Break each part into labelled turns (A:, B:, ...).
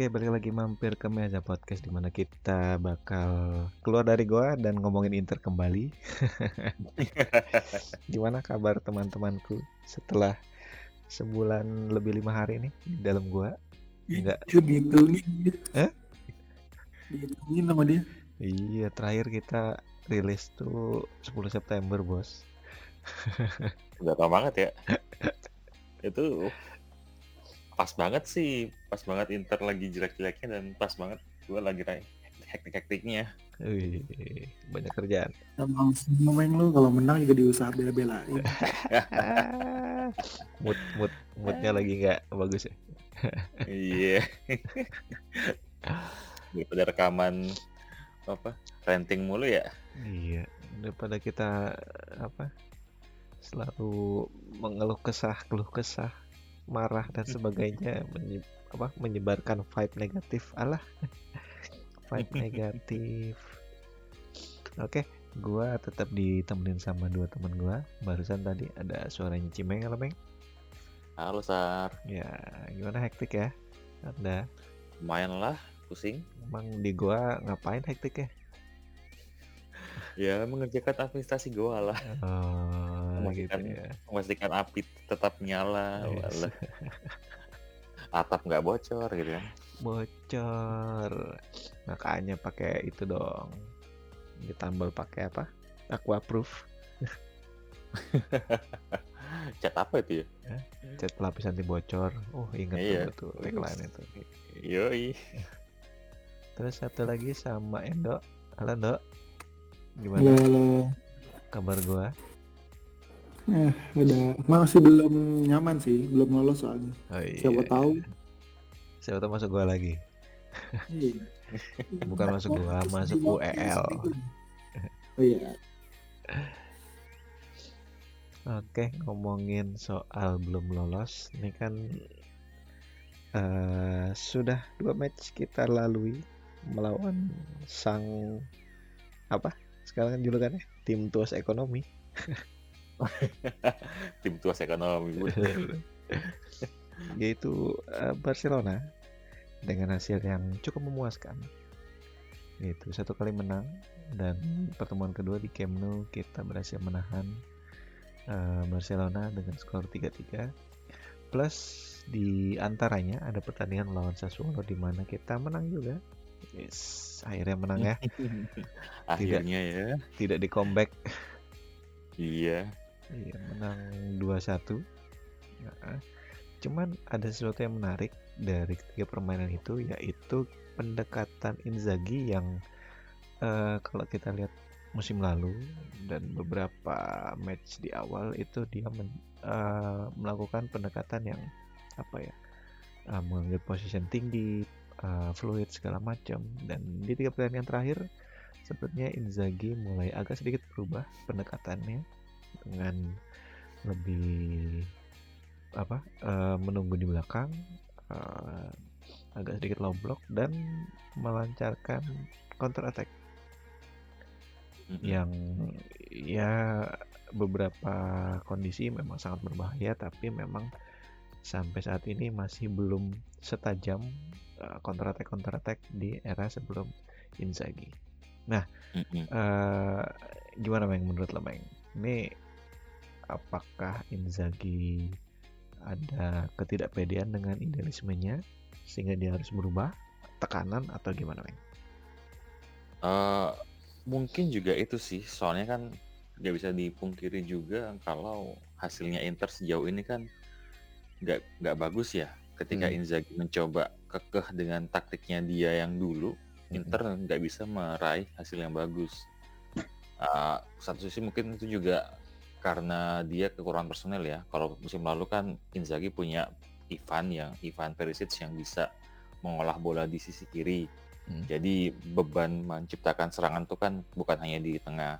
A: Oke, balik lagi mampir ke Meja Podcast di mana kita bakal keluar dari goa dan ngomongin Inter kembali. Gimana kabar teman-temanku setelah sebulan lebih lima hari nih di dalam gua? Enggak.
B: Itu dihitungin? Dihitungin sama dia.
A: Iya, terakhir kita rilis tuh 10 September, Bos.
C: Udah lama banget ya. itu pas banget sih, pas banget Inter lagi jelek-jeleknya dan pas banget gue lagi hektik-hektiknya.
A: Wih, banyak kerjaan.
B: Emang main lu kalau menang juga diusaha bela-belain.
A: mood mood moodnya lagi nggak bagus ya.
C: Iya. Daripada rekaman apa renting mulu ya.
A: Iya, daripada kita apa selalu mengeluh kesah, keluh kesah, marah dan sebagainya menye- apa menyebarkan vibe negatif. Alah. vibe negatif. Oke, gua tetap ditemenin sama dua teman gua. Barusan tadi ada suaranya Cimeng, halo Meng.
C: Halo Sar,
A: Ya, gimana hektik ya? Anda
C: lumayan lah pusing.
A: emang di gua ngapain hektik ya?
C: Ya mengerjakan administrasi gue lah,
A: Oh, gitu
C: Memastikan-
A: ya.
C: memastikan api tetap nyala,
A: Yes.
C: walah. atap nggak bocor gitu kan.
A: bocor makanya pakai itu dong ditambal pakai apa aquaproof
C: Cat apa itu ya?
A: cat pelapis anti bocor oh ingat
C: Iya.
A: tuh betul tagline itu
C: Yoi.
A: terus satu lagi sama Endo halo Endo gimana
B: halo.
A: kabar gua
B: Eh, udah masih belum nyaman sih, belum lolos soalnya.
A: oh, iya.
B: Siapa tahu.
A: siapa tahu masuk gua lagi
B: Iya.
A: bukan masuk gua masuk UEL
B: Oh iya.
A: Oke, ngomongin soal belum lolos, ini kan eh, sudah dua match kita lalui melawan sang apa? Sekarang kan julukannya tim tuas ekonomi.
C: Tim tuas ekonomi.
A: Yaitu eh, Barcelona dengan hasil yang cukup memuaskan. Itu satu kali menang dan pertemuan kedua di Camp Nou kita berhasil menahan eh, Barcelona dengan skor 3-3. Plus di antaranya ada pertandingan melawan Sassuolo di mana kita menang juga. Yes, akhirnya menang ya.
C: Akhirnya ya.
A: Tidak di comeback.
C: Iya.
A: Iya, menang 2-1. Nah, cuman ada sesuatu yang menarik dari ketiga permainan itu yaitu pendekatan Inzaghi yang eh, kalau kita lihat musim lalu dan beberapa match di awal itu dia men- eh, melakukan pendekatan yang apa ya eh, mengambil position tinggi, eh, fluid segala macam. Dan di tiga pertandingan terakhir sepertinya Inzaghi mulai agak sedikit berubah pendekatannya dengan lebih apa eh, menunggu di belakang eh, agak sedikit low block dan melancarkan counter attack
C: Mm-mm.
A: yang ya beberapa kondisi memang sangat berbahaya tapi memang sampai saat ini masih belum setajam counter attack counter attack di era sebelum Inzaghi.
C: Mm-mm.
A: Eh, gimana Meng menurut lo Meng? Ini apakah Inzaghi ada ketidakpedean dengan idealismenya sehingga dia harus berubah tekanan atau gimana Meng?
C: Eh, mungkin juga itu sih, soalnya kan nggak bisa dipungkiri juga kalau hasilnya Inter sejauh ini kan nggak nggak bagus ya. Ketika
A: Hmm.
C: Inzaghi mencoba kekeh dengan taktiknya dia yang dulu, Inter nggak bisa meraih hasil yang bagus. Eh, satu sisi mungkin itu juga karena dia kekurangan personel ya. Kalau musim lalu kan Inzaghi punya Ivan yang Ivan Perisic yang bisa mengolah bola di sisi kiri.
A: Hmm.
C: Jadi beban menciptakan serangan tuh kan bukan hanya di tengah.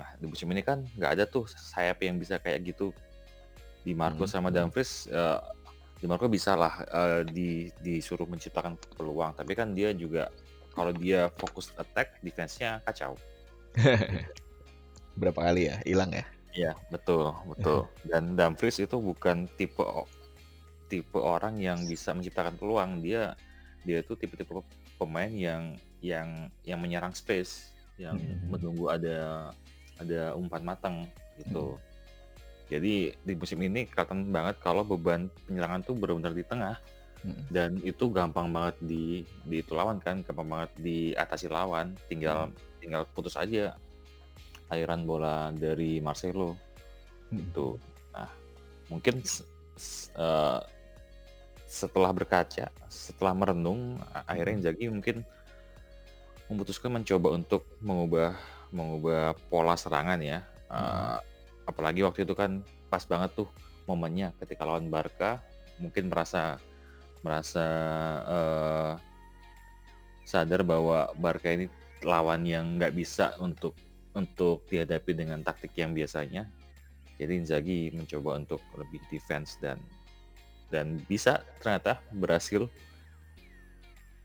C: Nah di musim ini kan nggak ada tuh sayap yang bisa kayak gitu. Di Marco
A: Hmm,
C: sama. Dumfries, eh, di Marco bisa lah eh, di, disuruh menciptakan peluang. Tapi kan dia juga kalau dia fokus attack, defense-nya kacau.
A: Berapa kali ya hilang ya?
C: Iya betul betul. Dan Dumfries itu bukan tipe tipe orang yang bisa menciptakan peluang. Dia dia itu tipe-tipe pemain yang yang yang menyerang space, yang
A: Mhm.
C: menunggu ada ada umpan matang gitu. Jadi di musim ini kelihatan banget kalau beban penyerangan tuh benar-benar di tengah
A: Mhm.
C: dan itu gampang banget di di itu lawan kan, gampang banget diatasi lawan. Tinggal tinggal putus aja aliran bola dari Marcelo
A: Mhm.
C: gitu. Nah, mungkin eh, setelah berkaca, setelah merenung, akhirnya Inzaghi mungkin memutuskan mencoba untuk mengubah mengubah pola serangan ya. Eh, apalagi waktu itu kan pas banget tuh momennya ketika lawan Barca, mungkin merasa merasa eh, sadar bahwa Barca ini lawan yang nggak bisa untuk untuk dihadapi dengan taktik yang biasanya. Jadi Inzaghi mencoba untuk lebih defense dan dan bisa ternyata berhasil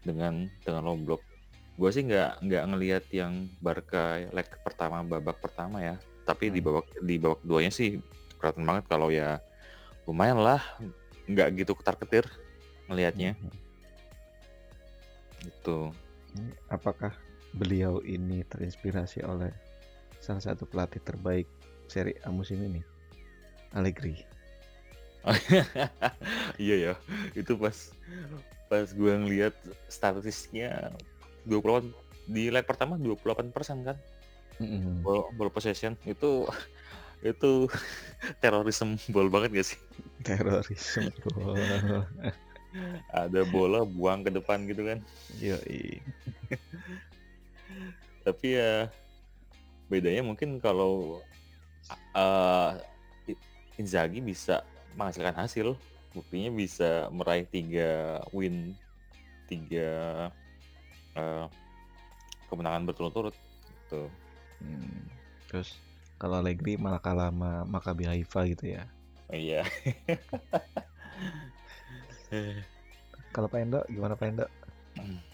C: dengan dengan low block. Gue sih nggak nggak ngelihat yang Barca leg pertama babak pertama ya, tapi di
A: Hmm.
C: babak di babak keduanya sih kelihatan banget kalau ya lumayan lah nggak gitu ketar ketir ngelihatnya
A: Mhm.
C: gitu.
A: Ini Apakah beliau ini terinspirasi oleh salah satu pelatih terbaik Serie A musim ini? Allegri.
C: iya ya, itu pas pas gue ngeliat statistiknya 28 di leg pertama 28% kan
A: Mhm.
C: ball, ball possession itu itu terorisme ball banget gak sih?
A: Terorisme.
C: Ada bola buang ke depan gitu kan.
A: Yoi.
C: Tapi ya bedanya mungkin kalau uh, Inzaghi bisa menghasilkan hasil, buktinya bisa meraih tiga win, tiga uh, kemenangan berturut-turut. Gitu.
A: Hmm. Terus kalau Allegri malah kalah sama Maccabi Haifa gitu ya.
C: Iya.
A: Kalau Pak Endo gimana Pak Endo?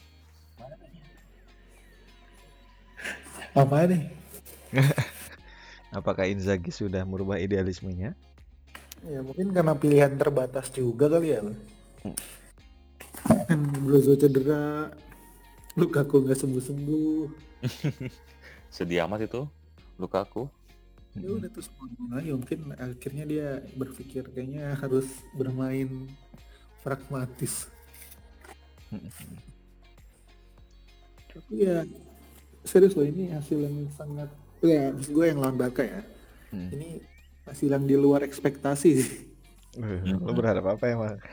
B: Apa nih?
A: Apakah Inzaghi sudah merubah idealismenya?
B: Ya mungkin karena pilihan terbatas juga kali ya. Kan Brozo cedera, Lukaku nggak sembuh-sembuh.
C: Sedih amat itu Lukaku.
B: Ya udah terus gimana ya mungkin akhirnya dia berpikir kayaknya harus bermain pragmatis. Tapi ya serius loh ini hasil yang sangat ya gue yang lawan Barca ya.
A: Hmm.
B: Ini hasil yang di luar ekspektasi sih.
A: Eh, Lo berharap apa emang?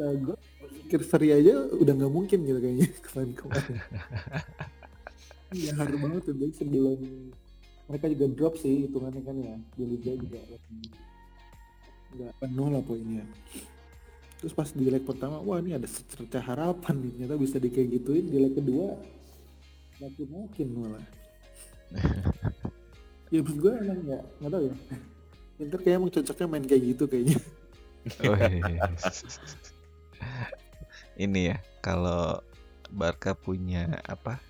B: Nah, gue pikir seri aja udah nggak mungkin gitu kayaknya kemarin-kemarin. Ya harus banget tuh guys sebelum mereka juga drop sih hitungannya kan ya di liga juga nggak penuh lah poinnya. Terus pas di leg pertama, wah ini ada secercah harapan nih, ternyata bisa di kayak gituin. Di leg kedua, makin makin malah. ya maksud gue emang nggak nggak tahu ya. Inter kayaknya emang cocoknya main kayak gitu kayaknya.
A: Wes. Ini ya, kalau Barca punya apa?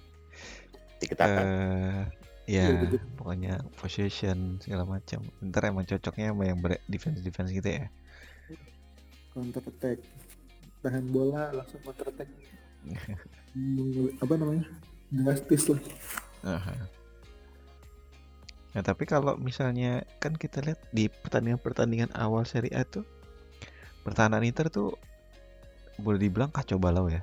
C: Diketakan.
A: Eh
B: Iya,
A: ya,
B: betul.
A: pokoknya possession segala macam. Inter emang cocoknya sama yang defense defense gitu ya.
B: counter attack tahan bola langsung counter attack apa namanya drastis lah
A: Aha. Nah, tapi kalau misalnya kan kita lihat di pertandingan-pertandingan awal Serie A tuh pertahanan Inter tuh boleh dibilang kacau balau ya.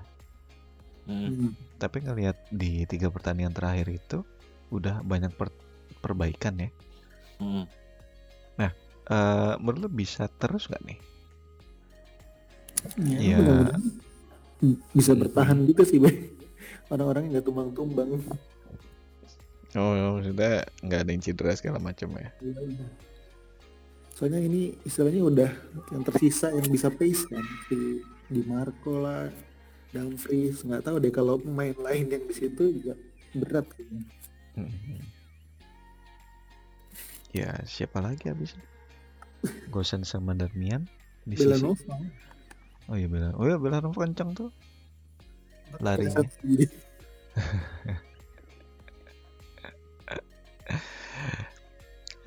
C: Hmm.
B: Hmm.
A: Tapi ngelihat di tiga pertandingan terakhir itu udah banyak per- perbaikan ya.
C: Hmm.
A: Eh menurut lo bisa terus nggak nih?
B: ya,
A: Iya.
B: mudah-mudahan bisa bertahan gitu sih Bay. Orang-orang nggak tumbang-tumbang
A: Oh, sudah nggak ada yang cedera segala macam ya.
B: soalnya ini istilahnya udah yang tersisa yang bisa pace kan si di Marco lah Dumfries nggak tahu deh kalau pemain lain yang di situ juga berat kayaknya.
A: Mhm. Ya siapa lagi habis? Gosen sama Darmian di sisi.
B: Belanova
A: Oh iya Belan. Oh iya Belanova kencang tuh. Larinya.
B: Jadi,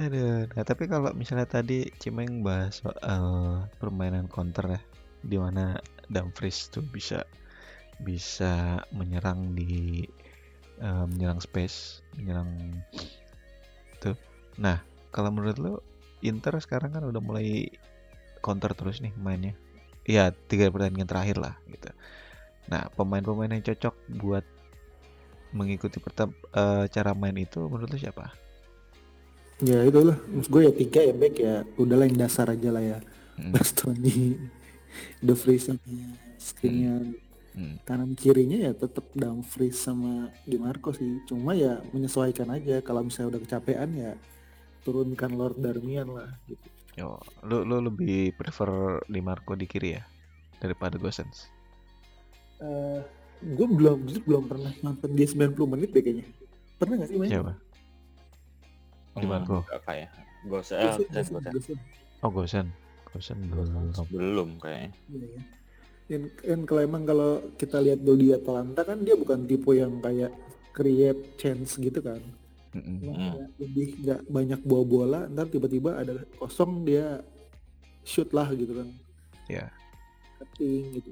A: Aduh, nah tapi kalau misalnya tadi Cimeng bahas soal permainan counter ya, di mana Dumfries tuh bisa bisa menyerang di eh, menyerang space, menyerang tuh. Nah, kalau menurut lo Inter sekarang kan udah mulai counter terus nih mainnya. Iya, tiga pertandingan terakhir lah gitu. Nah, pemain-pemain yang cocok buat mengikuti pertem- eh, cara main itu menurut lo siapa?
B: Ya itulah, maksud gue ya tiga ya back ya udahlah yang dasar aja lah ya.
A: Hmm,
B: Bastoni, The Vries sama Skriniar.
A: hmm,
B: Kanan kirinya ya tetap Dumfries sama Di Marco sih. Cuma ya menyesuaikan aja kalau misalnya udah kecapean ya turunkan Lord Darmian lah gitu.
A: Yo, lo lo lebih prefer Di Marco di kiri ya daripada Gosens?
B: Eh, gue belum jujur belum pernah nonton dia 90 menit deh kayaknya. Pernah gak sih main?
A: Siapa? Di Marco.
C: Enggak kayak. Gue
B: Gosen,
C: saya
B: Gosen, Gosen.
A: Oh, Gosen. Gosen belum.
C: belum kayaknya.
B: Iya. Dan, dan kalau emang kalau kita lihat dulu di Atalanta kan dia bukan tipe yang kayak create chance gitu kan. Emang
C: Hmm.
B: lebih nggak banyak bawa bola, ntar tiba-tiba ada kosong dia shoot lah gitu kan.
A: Ya.
B: Cutting gitu.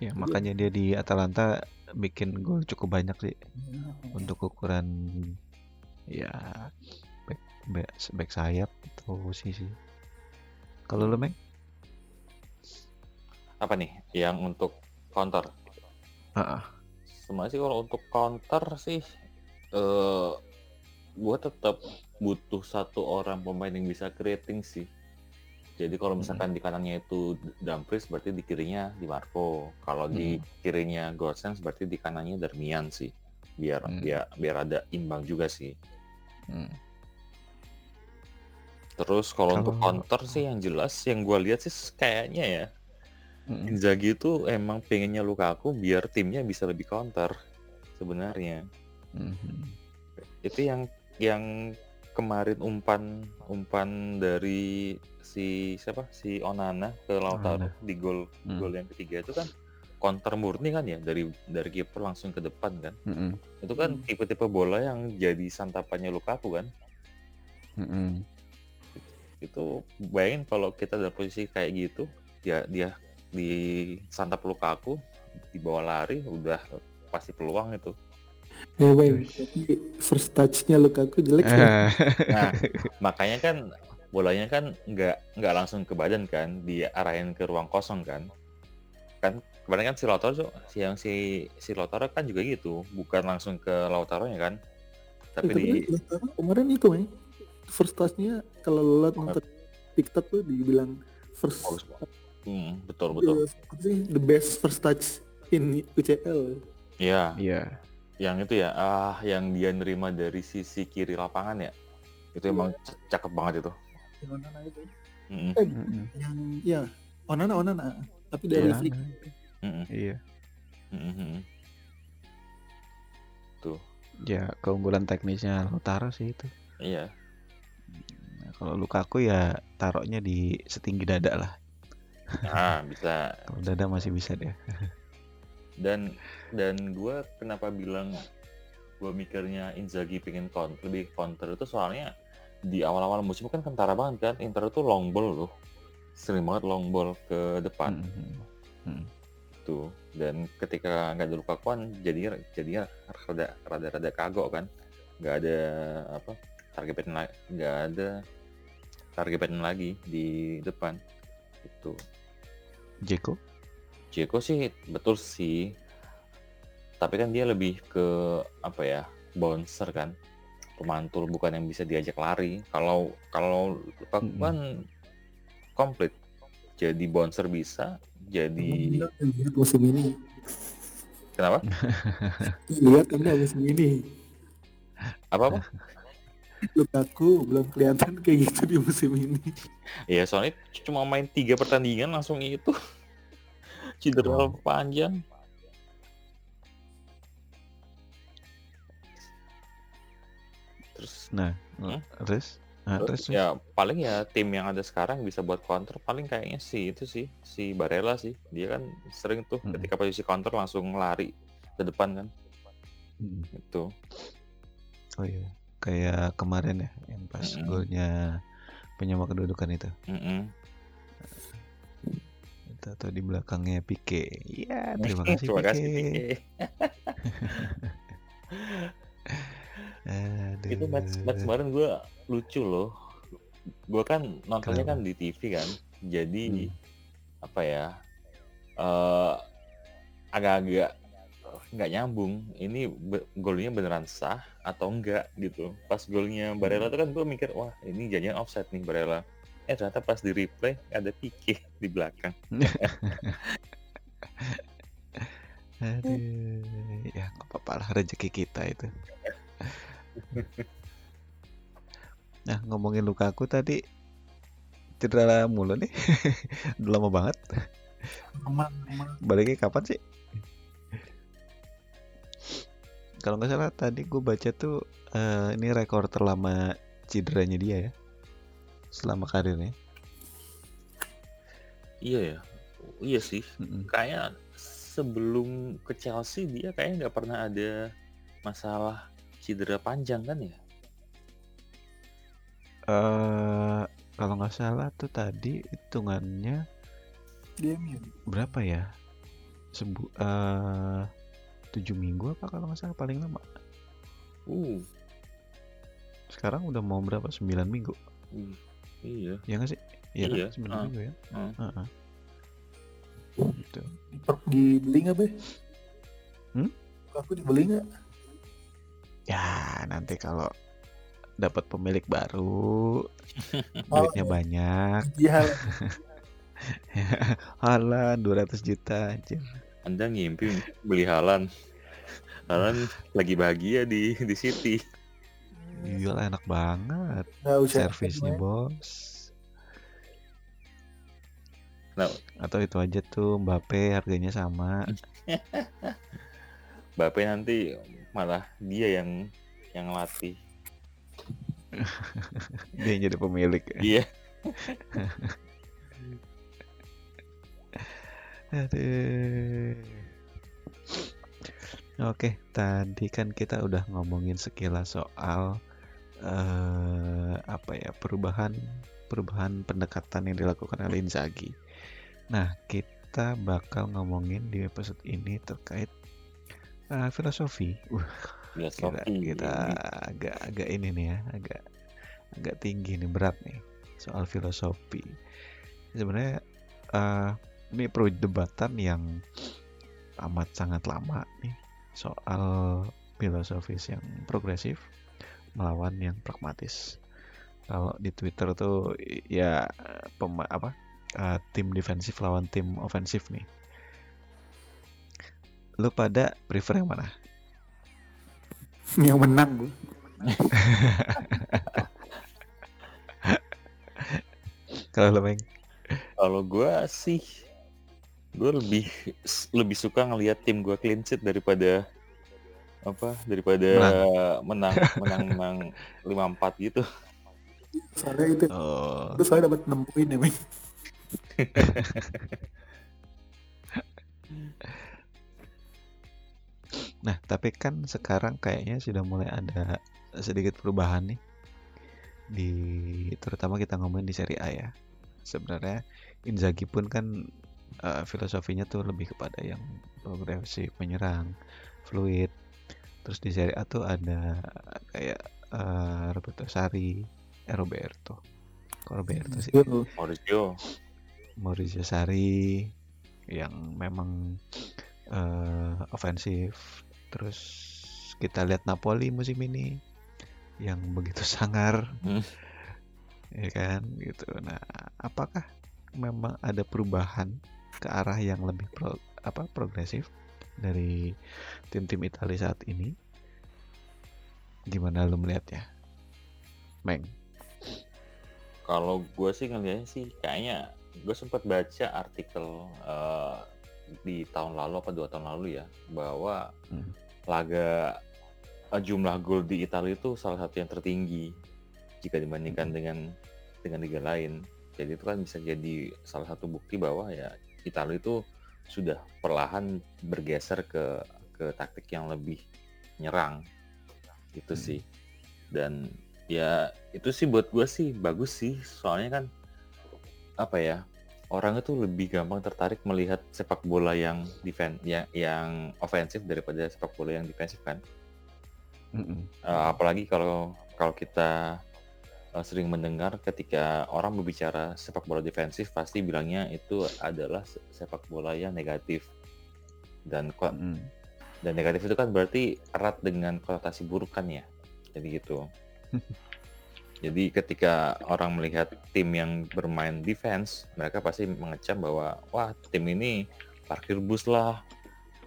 A: Ya, makanya dia di Atalanta bikin gol cukup banyak sih
B: Ya,
A: untuk ukuran ya back back, back sayap atau posisi. Kalau lo Meng?
C: Apa nih yang untuk counter?
A: Ah, ah.
C: Sebenarnya sih kalau untuk counter sih eh gue tetap butuh satu orang pemain yang bisa creating sih. Jadi kalau misalkan di kanannya itu Dumfries berarti di kirinya di Marco. Kalau di kirinya Gosens berarti di kanannya Darmian sih. Biar
A: Hmm.
C: biar biar ada imbang juga sih.
A: Hmm.
C: Terus kalau untuk counter sih yang jelas yang gue lihat sih kayaknya ya
A: Mm-mm.
C: Inzaghi itu emang pengennya Lukaku biar timnya bisa lebih counter sebenarnya.
A: Mhm.
C: Itu yang yang kemarin umpan umpan dari si siapa si Onana ke Lautaro
A: Onana.
C: di gol
A: Hmm.
C: gol yang ketiga itu kan counter murni kan ya dari dari kiper langsung ke depan kan.
A: Mm-mm.
C: Itu kan
B: Hmm.
C: tipe-tipe bola yang jadi santapannya Lukaku kan.
A: Mm-mm.
C: Itu bayangin kalau kita dalam posisi kayak gitu ya dia di santap Lukaku dibawa lari udah pasti peluang itu.
B: Ya, Bang, tapi first touch-nya Lukaku jelek ya.
A: Eh,
C: Nah, makanya kan bolanya kan nggak nggak langsung ke badan kan, diarahin ke ruang kosong kan. Kan kemarin kan si Lautaro tuh- si yang si si Lautaro kan juga gitu, bukan langsung ke Lautaro ya kan. Tapi di
B: Tapi Lautaro kemarin itu Bang. First touch-nya kalau lo liat nonton TikTok tuh dibilang first
C: bagus. Hmm, betul betul.
B: sih, the best first touch in UCL.
C: Iya,
A: Iya.
C: Yang itu ya, ah yang dia nerima dari sisi kiri lapangan ya. Itu emang c- cakep banget itu.
B: Yang Onana itu. Eh, yang ya Onana Onana tapi dari
A: Iya.
B: flick.
C: mm-mm,
A: Iya.
C: mm-mm, mm-mm. Tuh,
A: Ya keunggulan teknisnya Lautaro sih itu.
C: iya.
A: Nah, kalau Lukaku ya taruhnya di setinggi dada lah.
C: Nah, bisa
A: Kalau dada masih bisa deh.
C: dan dan gue kenapa bilang gue mikirnya Inzaghi pengen counter lebih counter itu soalnya di awal-awal musim kan kentara banget kan Inter itu long ball loh sering banget long ball ke depan.
A: Mhm.
C: tuh dan ketika nggak ada Lukaku kan jadinya jadinya rada rada rada kagok kan. Nggak ada apa target nggak ada target lagi di depan. Itu.
A: Jeko?
C: Jeko sih betul sih. Tapi kan dia lebih ke apa ya? bouncer kan. Pemantul bukan yang bisa diajak lari. Kalau kalau Lukaku
A: Mm-mm.
C: kan komplit. Jadi bouncer bisa, jadi
B: lihat musim ini.
C: kenapa?
B: Lihat Anda musim ini.
C: Apa apa?
B: Lukaku belum kelihatan kayak gitu di musim ini.
C: ya soalnya cuma main tiga pertandingan langsung itu cedera
A: Oh.
C: panjang. Terus
A: Nah,
C: Hmm?
A: terus? Nah,
C: Terus
A: terus,
C: ya paling ya tim yang ada sekarang bisa buat counter paling kayaknya sih itu sih si Barella sih dia kan sering tuh
A: Mm-mm.
C: ketika posisi counter langsung lari ke depan kan
A: Mm.
C: itu
A: Oh iya, kayak kemarin ya, yang pas
C: Mm-mm.
A: golnya penyama kedudukan itu.
C: Mm-mm.
A: atau di belakangnya Pique. Iya, terima kasih
C: Terima kasih.
A: Pique. Aduh.
C: Itu match, match kemarin gue lucu loh. Gue kan nontonnya
A: Kenapa?
C: kan di TV kan. Jadi
B: Hmm.
C: apa ya? eh agak-agak nggak nyambung. Ini be- golnya beneran sah atau enggak gitu. Pas golnya Barella tuh kan gue mikir wah ini jangan offside nih Barella. Eh ternyata pas di replay ada Pique di belakang.
A: Aduh, ya nggak apa-apa lah rezeki kita itu. Nah ngomongin Lukaku tadi cedera mulu nih, udah lama banget.
B: aman aman
A: Baliknya kapan sih? Kalau nggak salah tadi gue baca tuh eh, ini rekor terlama cederanya dia ya, selama karirnya.
C: Iya ya. Iya sih.
A: Mm-mm.
C: Kayak sebelum ke Chelsea dia kayaknya nggak pernah ada masalah cedera panjang kan ya?
A: Eh, kalau nggak salah tuh tadi hitungannya
B: dia
A: berapa ya? Sebu eh tujuh minggu apa kalau nggak salah paling lama.
C: Uh,
A: Sekarang udah mau berapa? 9 minggu.
C: uh, iya.
A: Ya nggak sih? Iya
C: Iya,
A: kan? 9
C: ah,
A: minggu ya.
C: ah.
A: Heeh. Gitu.
B: Dibeli nggak be
A: Hmm?
B: aku dibeli nggak
A: Ya nanti kalau dapat pemilik baru,
B: Oh,
A: duitnya banyak.
B: iya
A: Halan 200 juta anjir.
C: Anda ngimpi beli Halan. Halan lagi bahagia di di City.
A: Gila enak banget. Servisnya bos.
C: Nah.
A: Atau itu aja tuh Mbappe harganya sama.
C: Bape nanti malah dia yang yang latih.
A: Dia yang jadi pemilik.
C: Iya.
A: Aduh. Oke, tadi kan kita udah ngomongin sekilas soal eh apa ya perubahan perubahan pendekatan yang dilakukan oleh Inzaghi. Nah, kita bakal ngomongin di episode ini terkait eh, filosofi. Uh,
C: Ya
A: kita, kita agak agak ini nih ya, agak agak tinggi nih berat nih soal filosofi. Sebenarnya eh ini perdebatan yang amat sangat lama nih soal filosofis yang progresif melawan yang pragmatis. Kalau di Twitter tuh ya pema, apa eh, tim defensif lawan tim ofensif nih. Lu pada prefer yang mana?
B: yang menang gue
A: Kalau lu Meng?
C: Kalau gua sih gue lebih lebih suka ngelihat tim gua clean sheet daripada apa daripada menang menang menang lima empat gitu.
B: soalnya itu
A: Oh,
B: itu soalnya dapat 6 poin ya men
A: Nah, tapi kan sekarang kayaknya sudah mulai ada sedikit perubahan nih di terutama kita ngomongin di Serie A ya. Sebenarnya Inzaghi pun kan eh, filosofinya tuh lebih kepada yang progresif, menyerang, fluid. Terus di Serie A tuh ada kayak eh, Roberto Sari, eh Roberto. Kok Roberto sih?
B: Itu
C: Mauricio
A: Maurizio Sarri yang memang eh, ofensif. Terus kita lihat Napoli musim ini yang begitu sangar,
C: Hmm.
A: ya kan gitu. Nah, apakah memang ada perubahan ke arah yang lebih pro, apa progresif dari tim-tim Italia saat ini? Gimana lu melihatnya, Meng?
C: Kalau gue sih ngeliatnya sih kayaknya gue sempat baca artikel eh, di tahun lalu apa dua tahun lalu ya bahwa
A: Hmm.
C: laga eh, jumlah gol di Italia itu salah satu yang tertinggi jika dibandingkan
A: Hmm.
C: dengan dengan liga lain. Jadi itu kan bisa jadi salah satu bukti bahwa ya Italia itu sudah perlahan bergeser ke ke taktik yang lebih nyerang gitu
A: Hmm.
C: sih. Dan ya itu sih buat gue sih bagus sih soalnya kan apa ya orang itu lebih gampang tertarik melihat sepak bola yang defense yang yang ofensif daripada sepak bola yang defensif kan.
A: Mm-mm.
C: Eh, apalagi kalau kalau kita eh, sering mendengar ketika orang berbicara sepak bola defensif pasti bilangnya itu adalah se- sepak bola yang negatif dan
A: Mm-mm.
C: dan negatif itu kan berarti erat dengan konotasi buruk kan ya jadi gitu jadi ketika orang melihat tim yang bermain defense mereka pasti mengecam bahwa wah tim ini parkir bus lah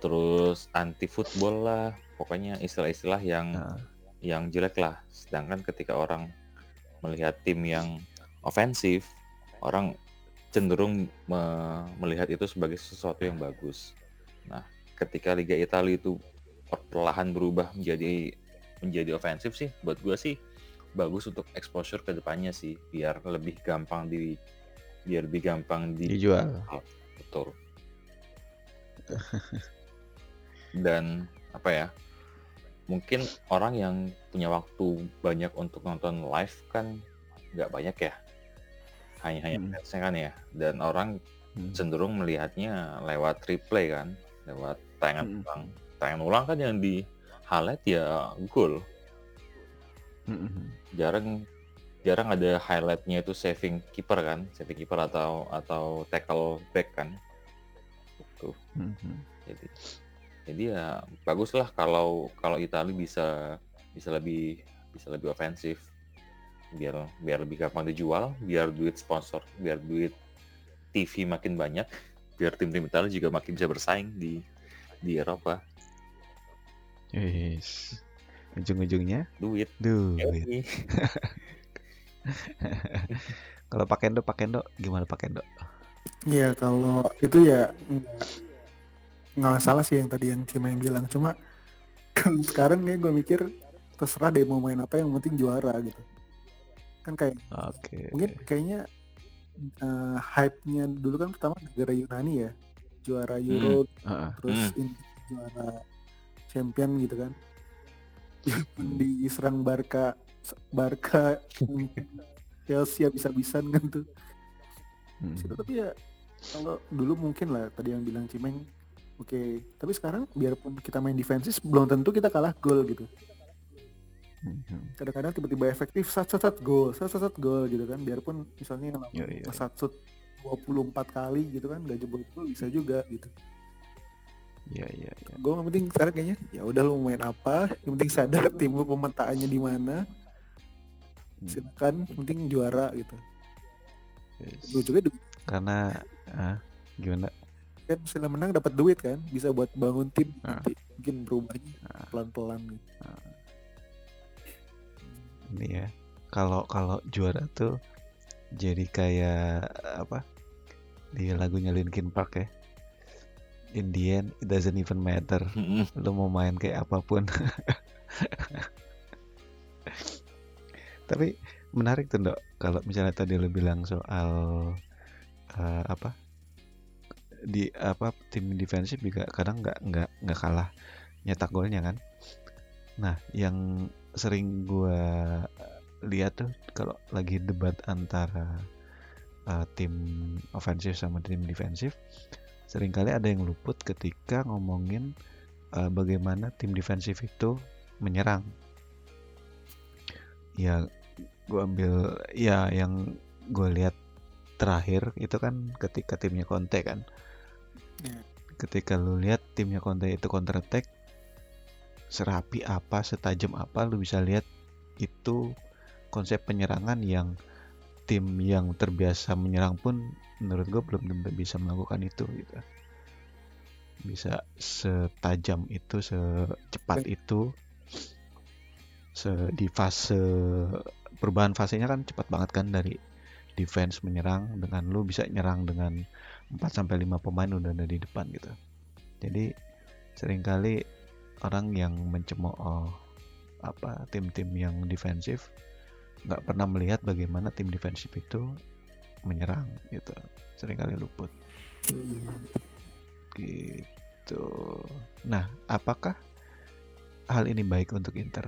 C: terus anti football lah pokoknya istilah-istilah yang
A: Nah,
C: yang jelek lah. Sedangkan ketika orang melihat tim yang ofensif, orang cenderung me- melihat itu sebagai sesuatu yang bagus. Nah, ketika Liga Italia itu perlahan berubah menjadi menjadi ofensif sih, buat gua sih bagus untuk exposure ke depannya sih, biar lebih gampang di biar lebih gampang di
A: dijual.
C: Betul. Dan apa ya? Mungkin orang yang punya waktu banyak untuk nonton live kan nggak banyak ya. Hanya hanya
A: Hmm.
C: fansnya kan ya. Dan orang
A: Hmm.
C: cenderung melihatnya lewat replay kan, lewat tayangan
A: Hmm.
C: ulang. Tayangan ulang kan yang di highlight ya gol.
A: Mm-mm.
C: Jarang jarang ada highlightnya itu saving keeper kan, saving keeper atau atau tackle back kan. Itu.
A: Mm-mm.
C: jadi jadi ya baguslah kalau kalau Italia bisa bisa lebih bisa lebih ofensif biar biar lebih gampang dijual biar duit sponsor biar duit TV makin banyak biar tim-tim Italia juga makin bisa bersaing di di Eropa
A: Yes. Ujung-ujungnya
C: duit
A: duit. Kalau pakai Endo, pakai Endo gimana pakai Endo?
B: Iya kalau itu ya nggak salah sih yang tadi yang Cima yang bilang cuma sekarang nih gue mikir terserah deh mau main apa yang penting juara gitu kan kayak
A: Oke.
B: mungkin kayaknya eh, hype-nya dulu kan pertama negara Yunani ya juara Euro
A: Heeh.
B: terus
C: Hmm.
B: ini juara champion gitu kan diserang Barca Barca Chelsea bisa-bisan kan tuh
A: Mm.
B: situ tapi ya kalau dulu mungkin lah tadi yang bilang Cimeng oke tapi sekarang biarpun kita main defensif belum tentu kita kalah gol gitu
A: Mhm.
B: kadang-kadang tiba-tiba efektif sat sat sat gol sat sat sat gol gitu kan biarpun misalnya
A: Yo, yo,
B: shoot 24 kali gitu kan gak jebol gol bisa juga gitu
A: Iya iya iya.
B: gue yang penting sekarang kayaknya ya udah lu main apa yang penting sadar tim lu pemetaannya di mana
A: Hmm.
B: silakan yang penting juara gitu
A: Yes.
B: lu juga
A: Karena ah, gimana?
B: Kan setelah menang dapat duit kan bisa buat bangun tim
A: Ah.
B: nanti mungkin berubahnya
A: Ah.
B: pelan-pelan gitu.
A: Ini ya. Kalau kalau juara tuh jadi kayak apa? Di lagunya Linkin Park ya. In the end, it doesn't even matter. Lu mau main kayak apa pun. Tapi menarik tuh, Dok. Kalau misalnya tadi lu bilang soal eh, apa? Di apa tim defensif juga kadang nggak nggak nggak kalah nyetak golnya kan. Nah, yang sering gua lihat tuh kalau lagi debat antara uh, tim ofensif sama tim defensif, sering kali ada yang luput ketika ngomongin uh, bagaimana tim defensif itu menyerang. Ya, gua ambil ya yang gue lihat terakhir itu kan ketika timnya Conte kan.
B: Ya.
A: Ketika lu lihat timnya Conte itu counter attack serapi apa, setajam apa lu bisa lihat itu konsep penyerangan yang tim yang terbiasa menyerang pun menurut gue belum tentu bisa melakukan itu gitu. Bisa setajam itu, secepat itu, se di fase perubahan fasenya kan cepat banget kan dari defense menyerang dengan lu bisa nyerang dengan 4 sampai 5 pemain udah ada di depan gitu. Jadi sering kali orang yang mencemooh apa tim-tim yang defensif nggak pernah melihat bagaimana tim defensif itu menyerang gitu. Seringkali luput gitu. Nah, apakah hal ini baik untuk Inter?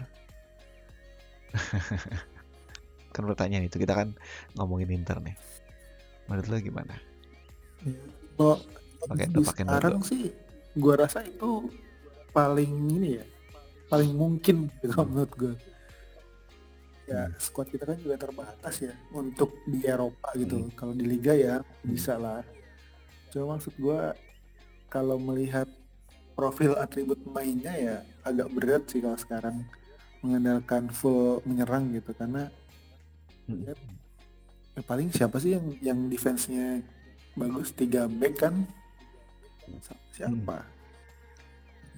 A: kan pertanyaan itu kita kan ngomongin Inter nih. Menurut lo gimana?
B: Kalau
A: Pakai pakai
B: sekarang sih gua rasa itu paling ini ya paling mungkin gitu kalau menurut gue ya squad kita kan juga terbatas ya untuk di Eropa gitu.
A: Hmm.
B: kalau di Liga ya bisa lah. Cuma maksud gua kalau melihat profil atribut mainnya ya agak berat sih kalau sekarang mengandalkan full menyerang gitu. Karena
A: Hmm.
B: ya paling siapa sih yang yang defense-nya bagus tiga back kan? Siapa?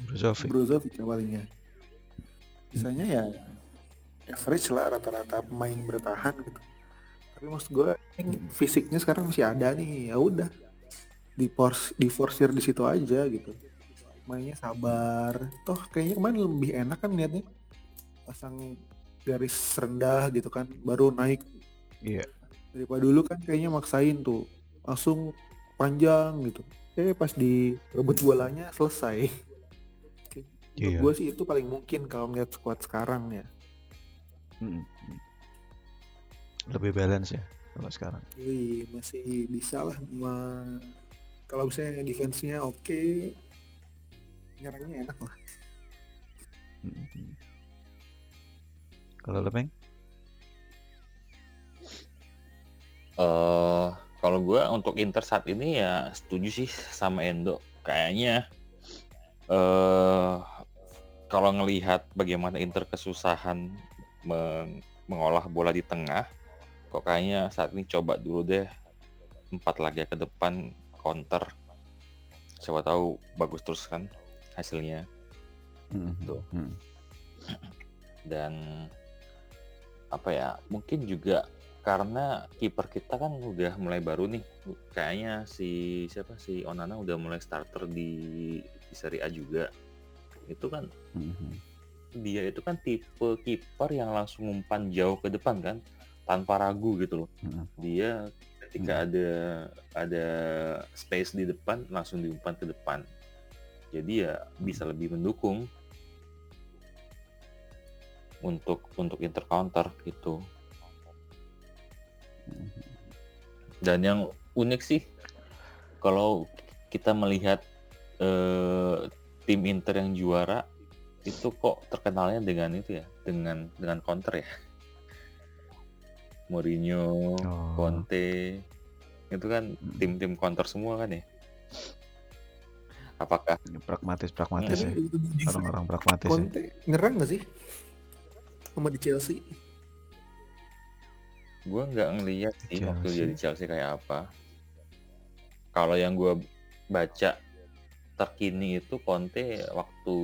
A: Brozovic.
B: Brozovic ya palingnya sisanya ya average lah rata-rata pemain bertahan gitu. Tapi maksud gue fisiknya sekarang masih ada nih. Ya udah di force di forceir di situ aja gitu. Mainnya sabar. Toh kayaknya kemarin lebih enak kan liatnya. Pasang garis rendah gitu kan baru naik.
A: Iya.
B: daripada dulu kan kayaknya maksain tuh langsung panjang gitu eh pas direbut bolanya selesai
A: Iya.
B: gue sih itu paling mungkin kalau ngeliat squad sekarang ya
A: Mm, mm. Lebih balance ya kalau sekarang.
B: Jadi masih bisa lah ma- kalau misalnya defense-nya oke nyerangnya enak lah
A: Mm, mm. Kalau Lepeng?
C: eh kalau gue untuk Inter saat ini ya setuju sih sama Endo. Kayaknya eh kalau ngelihat bagaimana Inter kesusahan meng- mengolah bola di tengah, kok kayaknya saat ini coba dulu deh empat laga ke depan counter. Siapa tahu bagus terus kan hasilnya.
A: Mm,
C: Tuh.
A: mm.
C: dan apa ya mungkin juga karena kiper kita kan udah mulai baru nih. Kayaknya si siapa? Si Onana udah mulai starter di, di Serie A juga. Itu kan
A: Mm, mm.
C: dia itu kan tipe kiper yang langsung umpan jauh ke depan kan tanpa ragu gitu loh.
A: Mm.
C: dia ketika ada ada space di depan langsung diumpan ke depan. Jadi ya bisa lebih mendukung untuk untuk inter counter gitu dan yang unik sih kalau kita melihat eh, tim Inter yang juara itu kok terkenalnya dengan itu ya dengan dengan counter ya Mourinho
A: Oh.
C: Conte itu kan
A: Hmm.
C: tim-tim counter semua kan ya apakah
A: Pragmatis, pragmatis ya. Orang-orang pragmatis ya.
B: Conte nyerang gak sih sama di Chelsea
C: gue nggak ngeliat sih waktu
A: Chelsea.
C: jadi Chelsea kayak apa kalau yang gue baca terkini itu Conte waktu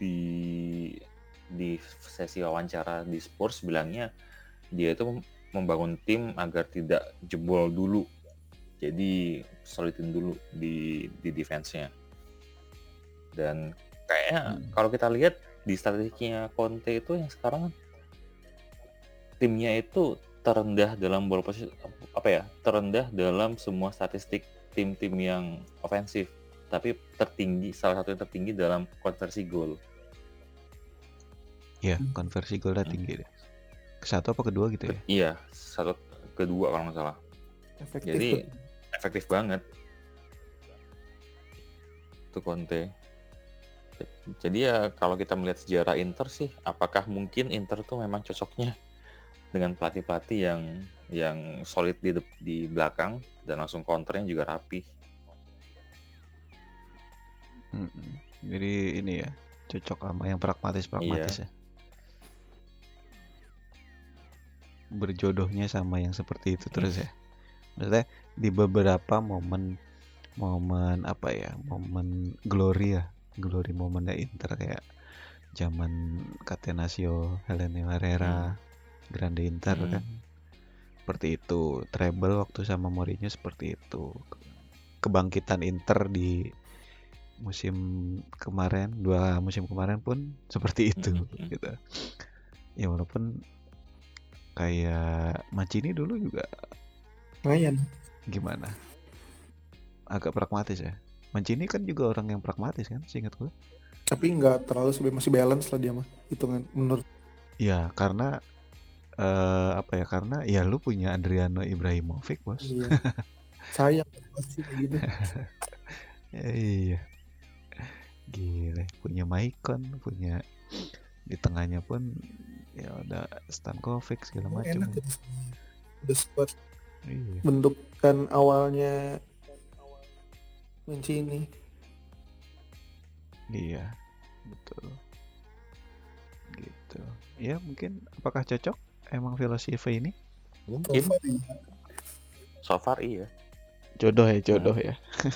C: di di sesi wawancara di Spurs bilangnya dia itu mem- membangun tim agar tidak jebol dulu jadi solidin dulu di di defense-nya dan kayaknya
A: Hmm.
C: kalau kita lihat di strateginya Conte itu yang sekarang kan timnya itu terendah dalam ball possession apa ya terendah dalam semua statistik tim-tim yang ofensif tapi tertinggi salah satu yang tertinggi dalam konversi gol
A: Ya, konversi golnya
C: Hmm.
A: tinggi deh. Ke satu apa kedua gitu ya?
C: iya satu kedua kalau nggak salah
B: efektif
C: Jadi
B: tuh.
C: efektif banget. Itu Conte. Jadi ya kalau kita melihat sejarah Inter sih, apakah mungkin Inter tuh memang cocoknya dengan pelatih-pelatih yang yang solid di di belakang dan langsung counternya juga rapi.
A: Mm, mm. Jadi ini ya, cocok sama yang pragmatis-pragmatis ya. Berjodohnya sama yang seperti itu terus ya. Maksudnya di beberapa momen momen apa ya, momen glory ya, glory momennya Inter kayak zaman Catenaccio, Helene Herrera, Grande Inter
C: Hmm.
A: kan. Seperti itu, treble waktu sama Mourinho seperti itu. Kebangkitan Inter di musim kemarin, dua musim kemarin pun seperti itu
C: Mhm.
A: gitu. Ya walaupun kayak Mancini dulu juga
B: lumayan
A: gimana? Agak pragmatis ya. Mancini kan juga orang yang pragmatis kan, seingat gue.
B: tapi nggak terlalu masih balance lah dia mah hitungan menurut
A: Ya karena eh, apa ya? Karena ya lu punya Adriano Ibrahimovic bos.
B: dia sayang pasti gitu
A: Ya, iya. Gila, punya Maicon, punya di tengahnya pun ya udah Stankovic segala macam.
B: enak gitu udah
A: Iya.
B: bentukan awalnya Mancini
A: Iya, betul. Gitu. Ya mungkin apakah cocok emang filosofi ini?
C: Mungkin
B: So far, iya.
C: so far iya.
A: Jodoh ya, jodoh ya.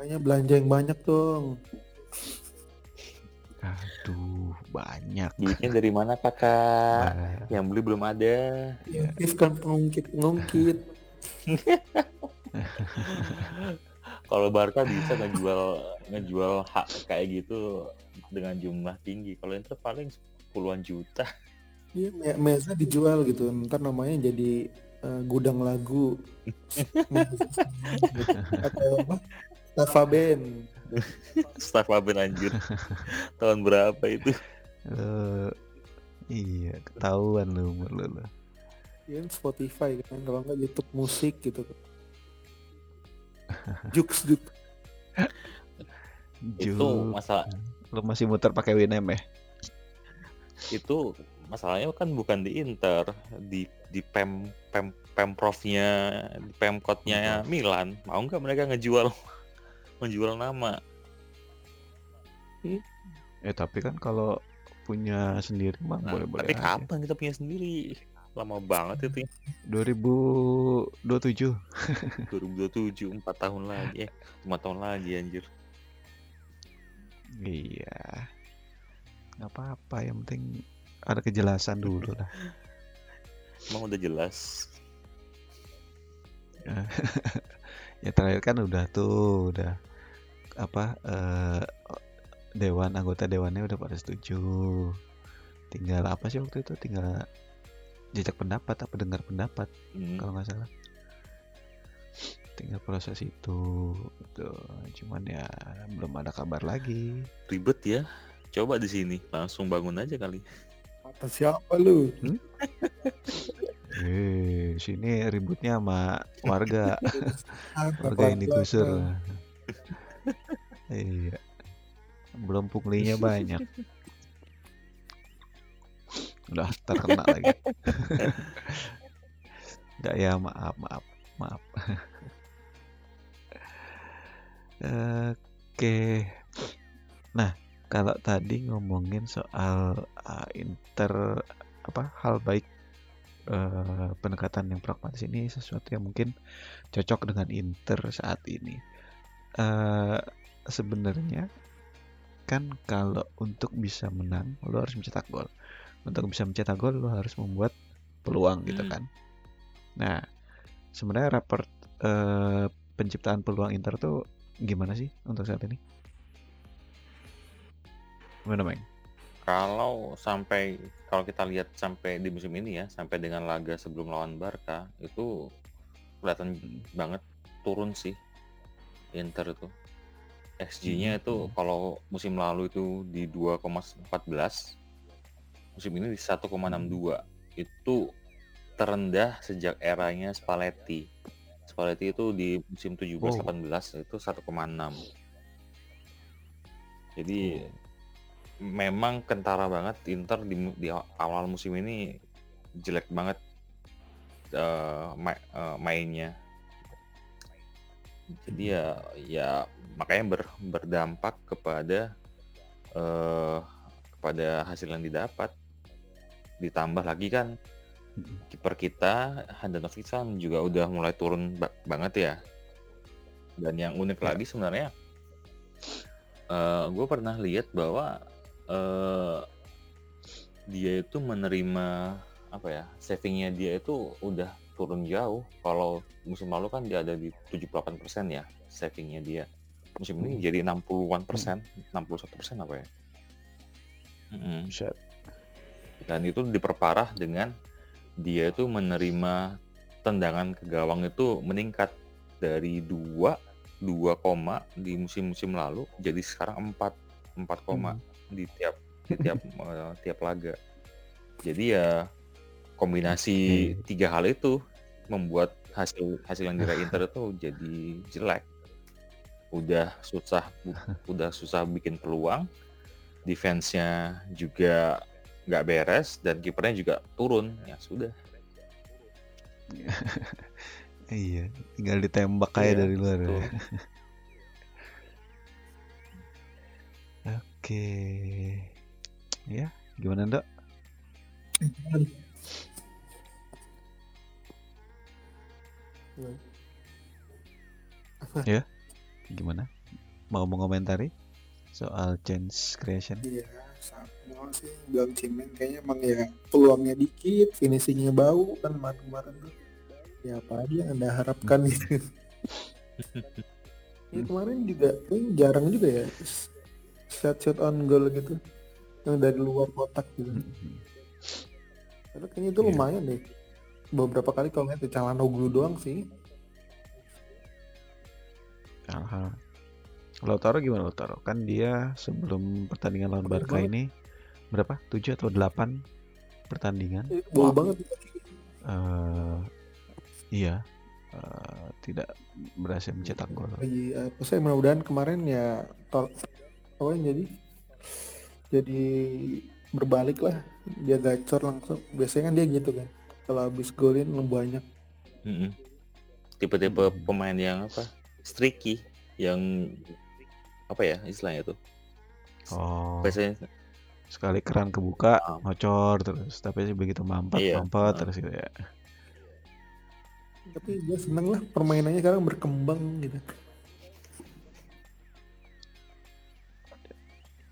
B: Makanya belanja yang banyak dong
A: Aduh, banyak.
C: Duitnya dari mana kakak?
A: Nah,
C: Yang beli belum ada.
B: ya, kan pengungkit pengungkit
C: Kalau Barca bisa ngejual ngejual hak kayak gitu dengan jumlah tinggi. Kalau Inter paling puluhan juta.
B: Iya, Me- Meza dijual gitu. Ntar namanya jadi eh, gudang lagu. Atau apa? Staffa Band.
C: Staff Aben anjir. Tahun berapa itu?
A: lu- iya, ketahuan lu umur lu. lu.
B: Iya, Spotify kan. Kalau nggak YouTube musik gitu. Jux, Jux.
C: Itu masalah
A: lu masih muter pakai Winem ya?
C: Itu masalahnya kan bukan di Inter, di di pem pem pemprovnya, di pemkotnya Milan. Mau nggak mereka ngejual menjual nama?
A: Eh tapi kan kalau punya sendiri mah
C: Nah,
A: boleh-boleh
C: tapi
A: aja.
C: kapan kita punya sendiri? Lama banget itu ya.
A: 2027
C: 2027 4 tahun lagi eh 5 tahun lagi anjir
A: Iya. Nggak apa-apa, yang penting ada kejelasan dulu lah.
C: emang udah jelas
A: Ya terakhir kan udah tuh, udah apa eh, dewan anggota dewannya udah pada setuju. Tinggal apa sih waktu itu? Tinggal jejak pendapat apa dengar pendapat
C: Hmm,
A: kalau nggak salah. Tinggal proses itu, gitu. Cuman ya belum ada kabar lagi.
C: ribet ya coba di sini langsung bangun aja kali.
B: Kata siapa lu?
A: Eh, sini ributnya sama warga. Warga yang
B: pelan-pelan.
A: digusur iya. Belum punglinya banyak. Udah terkena lagi. Enggak ya maaf maaf maaf. Oke. Nah kalau tadi ngomongin soal uh, inter apa hal baik eh, pendekatan yang pragmatis ini sesuatu yang mungkin cocok dengan Inter saat ini. eh sebenarnya kan kalau untuk bisa menang lo harus mencetak gol. Untuk bisa mencetak gol lo harus membuat peluang gitu
C: Hmm.
A: kan. Nah, sebenarnya raport eh, penciptaan peluang Inter tuh gimana sih untuk saat ini? Gimana, Meng?
C: kalau sampai kalau kita lihat sampai di musim ini ya sampai dengan laga sebelum lawan Barca itu kelihatan banget turun sih Inter itu. XG-nya itu
A: Hmm.
C: kalau musim lalu itu di 2,14 musim ini di 1,62 itu terendah sejak eranya Spalletti. Spalletti itu di musim 17-18 itu 1,6 jadi memang kentara banget Inter di, di awal musim ini jelek banget eh, ma- eh, mainnya. Jadi ya ya makanya ber- berdampak kepada eh kepada hasil yang didapat. Ditambah lagi kan kiper kita Handanovic kan juga udah mulai turun ba- banget ya. Dan yang unik
A: Ya.
C: lagi sebenarnya gue pernah lihat bahwa eh dia itu menerima apa ya savingnya dia itu udah turun jauh kalau musim lalu kan dia ada di 78% ya savingnya dia musim ini
A: Hmm.
C: jadi 60-an persen 61 persen apa ya Mm-mm.
A: Buset.
C: dan itu diperparah dengan dia itu menerima tendangan ke gawang itu meningkat dari 2 2 koma di musim-musim lalu jadi sekarang 4 4 koma di tiap di tiap eh, tiap laga. Jadi ya kombinasi
A: Hmm.
C: tiga hal itu membuat hasil hasil yang diraih Inter itu jadi jelek. Udah susah udah susah bikin peluang, defense-nya juga nggak beres dan kipernya juga turun. Ya sudah.
A: Iya, tinggal ditembak kayak
C: Iya,
A: dari luar. Oke. Ya, gimana, Dok? Gimana? Mau mengomentari soal change creation?
B: Iya, sama sih bilang Cimen kayaknya emang ya peluangnya dikit, finishingnya bau kan kemarin-kemarin tuh. Ya apa aja yang anda harapkan gitu. ya kemarin juga ini jarang juga ya shot shot on goal gitu yang dari luar kotak gitu. Karena kayaknya itu
A: Iya.
B: lumayan deh. Beberapa kali kalau nggak Calhanoglu doang sih.
A: Hal-hal. Lautaro gimana Lautaro? Kan dia sebelum pertandingan lawan Barca ini berapa? 7 atau 8 pertandingan?
B: Eh, Bau banget.
A: eh iya, eh, tidak berhasil mencetak gol.
B: Apa saya mudah-mudahan kemarin ya apa yang jadi jadi berbalik lah dia gacor langsung biasanya kan dia gitu kan kalau habis golin lebih banyak.
C: Tipe-tipe
A: Hmm.
C: pemain yang apa? Streaky yang apa ya istilahnya tuh?
A: Oh,
C: Biasanya
A: sekali keran kebuka,
C: Ah.
A: ngocor terus. Tapi begitu mampet,
C: Iya,
A: mampet
C: ah.
A: terus gitu ya.
B: tapi gue seneng lah permainannya sekarang berkembang gitu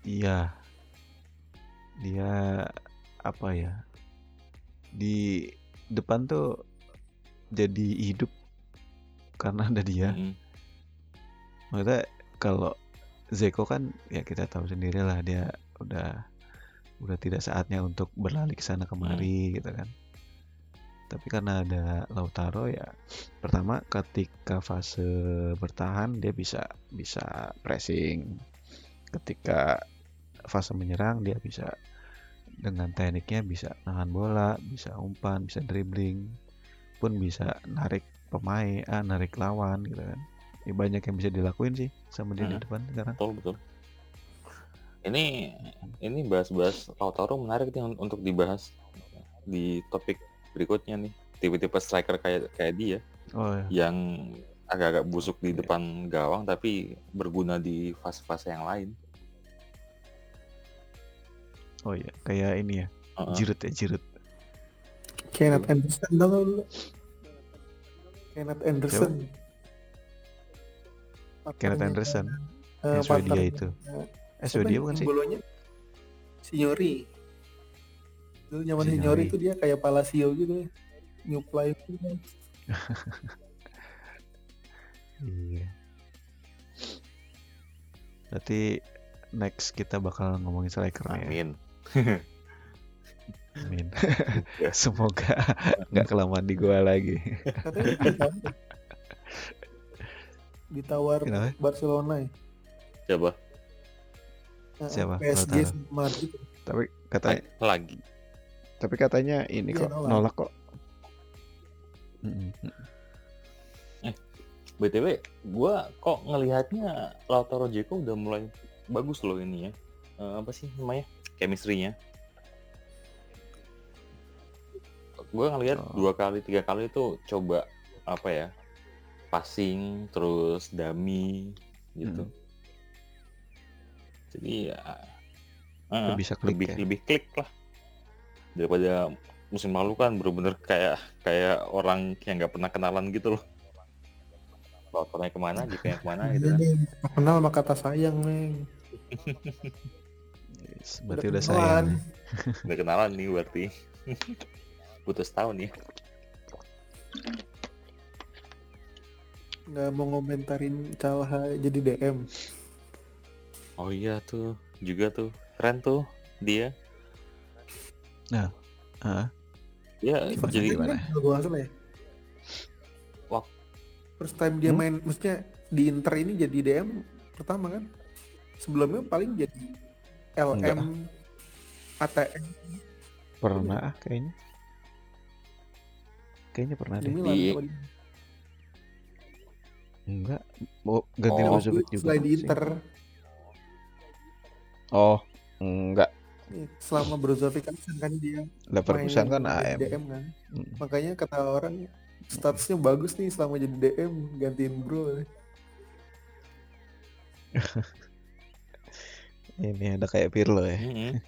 A: Iya. Dia apa ya? Di depan tuh jadi hidup karena ada dia.
C: mm-mm.
A: Maksudnya kalau Zeko kan ya kita tahu sendiri lah dia udah udah tidak saatnya untuk berlari ke sana kemari gitu kan. Tapi karena ada Lautaro ya pertama ketika fase bertahan dia bisa bisa pressing. Ketika fase menyerang dia bisa dengan tekniknya bisa nahan bola, bisa umpan, bisa dribbling, pun bisa narik pemain, ah, narik lawan gitu kan. Ya, banyak yang bisa dilakuin sih sama dia di
C: Hmm.
A: depan sekarang.
C: betul betul. Ini ini bahas-bahas Lautaro menarik nih un- untuk dibahas di topik berikutnya nih. Tipe-tipe striker kayak kayak dia
A: Oh ya,
C: yang agak-agak busuk di
A: Iya.
C: depan gawang tapi berguna di fase-fase yang lain.
A: Oh ya, kayak ini ya,
C: Heeh.
A: Giroud ya Giroud.
B: Kenneth Anderson lu Kenneth Anderson
A: Kenneth Anderson,
B: eh,
A: yang Swedia
B: partnernya,
A: itu.
B: eh,
A: Eh Swedia
B: yang
A: bukan sih?
B: bolonya Signori dulu zaman
A: Signori.
B: Signori itu dia kayak Palacio gitu nyuplai gitu.
A: Iya. Berarti next kita bakal ngomongin striker ya.
C: Amin.
A: Amin. Semoga nggak kelamaan di gua lagi.
B: katanya ditawar,
A: Kenapa?
B: Barcelona ya
C: Coba
B: Eh,
A: Siapa?
B: PSG Madrid
A: Tapi katanya,
C: lagi.
A: tapi katanya ini kok
B: nolak.
A: nolak kok. Mm-mm.
C: BTW, gua kok ngelihatnya Lautaro Jeko udah mulai bagus loh ini ya. Eh, apa sih namanya? Chemistry-nya. Gua ngelihat
A: Oh.
C: dua kali, tiga kali itu coba apa ya? Passing, terus dummy gitu.
A: Mm.
C: Jadi ya eh,
A: Lebih bisa klik
C: lebih
A: ya.
C: lebih klik lah daripada musim lalu kan bener-bener kayak kayak orang yang nggak pernah kenalan gitu loh. Lautarnya ke mana, Jeko ke mana gitu
B: Iya
C: kan.
B: tak kenal sama kata sayang neng
A: Yes, berarti
B: Udah
A: udah sayang.
C: Udah kenalan nih berarti. Butuh setahun ya.
B: nggak mau ngomentarin Calha jadi DM
C: Oh iya tuh, juga tuh. Keren tuh dia.
A: Ah,
C: Dia
B: Ini first
C: jadi
B: gua salah ya
C: Wak-
B: first time dia
A: Hmm?
B: main maksudnya di Inter ini jadi DM pertama kan sebelumnya paling jadi LM ATM
A: pernah ah, kayaknya. Kayaknya pernah
B: di
A: deh.
C: Di-
A: Enggak, mau ganti
C: Oh.
A: Juga.
B: Selain di
A: sih.
B: Inter,
A: Oh, enggak.
B: selama Brozovic kan kan dia
A: Leverkusen kan AM.
B: DM kan.
A: Mm.
B: Makanya kata orang statusnya bagus nih selama jadi DM gantiin Bro.
A: Ini ada kayak Pirlo ya.
C: Mm-mm.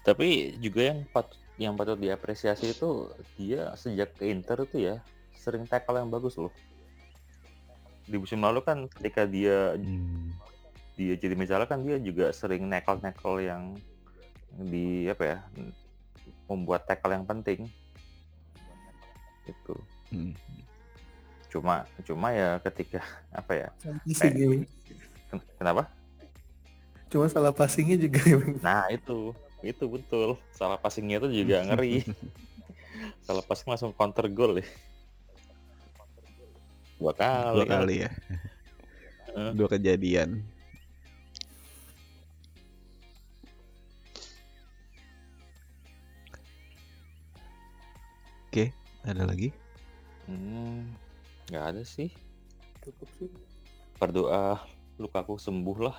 C: Tapi juga yang patut yang patut diapresiasi itu dia sejak ke Inter itu ya sering tackle yang bagus loh. Di musim lalu kan ketika dia
A: Hmm.
C: dia jadi misalnya kan dia juga sering nekel-nekel yang di apa ya membuat tackle yang penting itu
A: Hmm.
C: cuma cuma ya ketika apa ya
B: ya.
C: Ken- kenapa
B: Cuma salah passingnya juga ya.
C: Nah itu itu betul salah passingnya itu juga ngeri salah passing langsung counter goal ya dua kali,
A: Dua
C: kan.
A: kali ya. Dua kejadian. Oke, ada lagi?
C: Hmm, nggak ada sih
B: Cukup sih.
C: berdoa Lukaku sembuh lah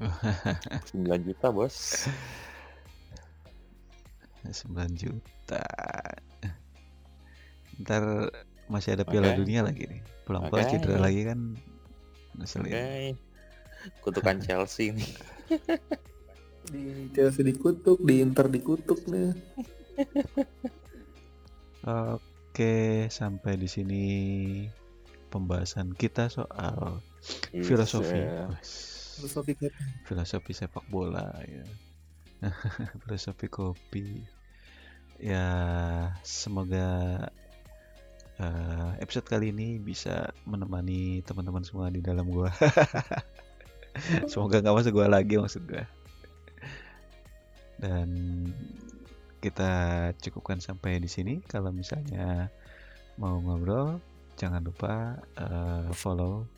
C: 9 juta bos
A: 9 juta. Ntar masih ada Piala
C: Oke.
A: Dunia lagi nih. Pulang-pulang
C: Oke.
A: cedera lagi kan ngeselin.
C: oke kutukan Chelsea nih
B: Di Chelsea dikutuk, di Inter dikutuk nih.
A: Oke, sampai di sini pembahasan kita soal
C: Is,
A: filosofi. Wes,
B: Filosofi kopi.
A: Filosofi sepak bola ya. filosofi kopi. Ya, semoga eh, episode kali ini bisa menemani teman-teman semua di dalam gua. semoga nggak masuk gua lagi maksud gua. Dan kita cukupkan sampai di sini. Kalau misalnya mau ngobrol, jangan lupa eh, follow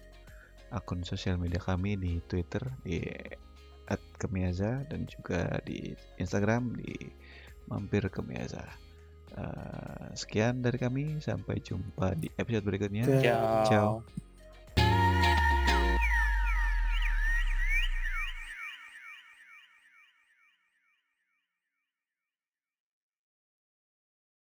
A: akun sosial media kami di Twitter di @kemiaza dan juga di Instagram di mampir kemiaza. Eh, sekian dari kami, sampai jumpa di episode berikutnya.
C: Ciao
A: Ciao.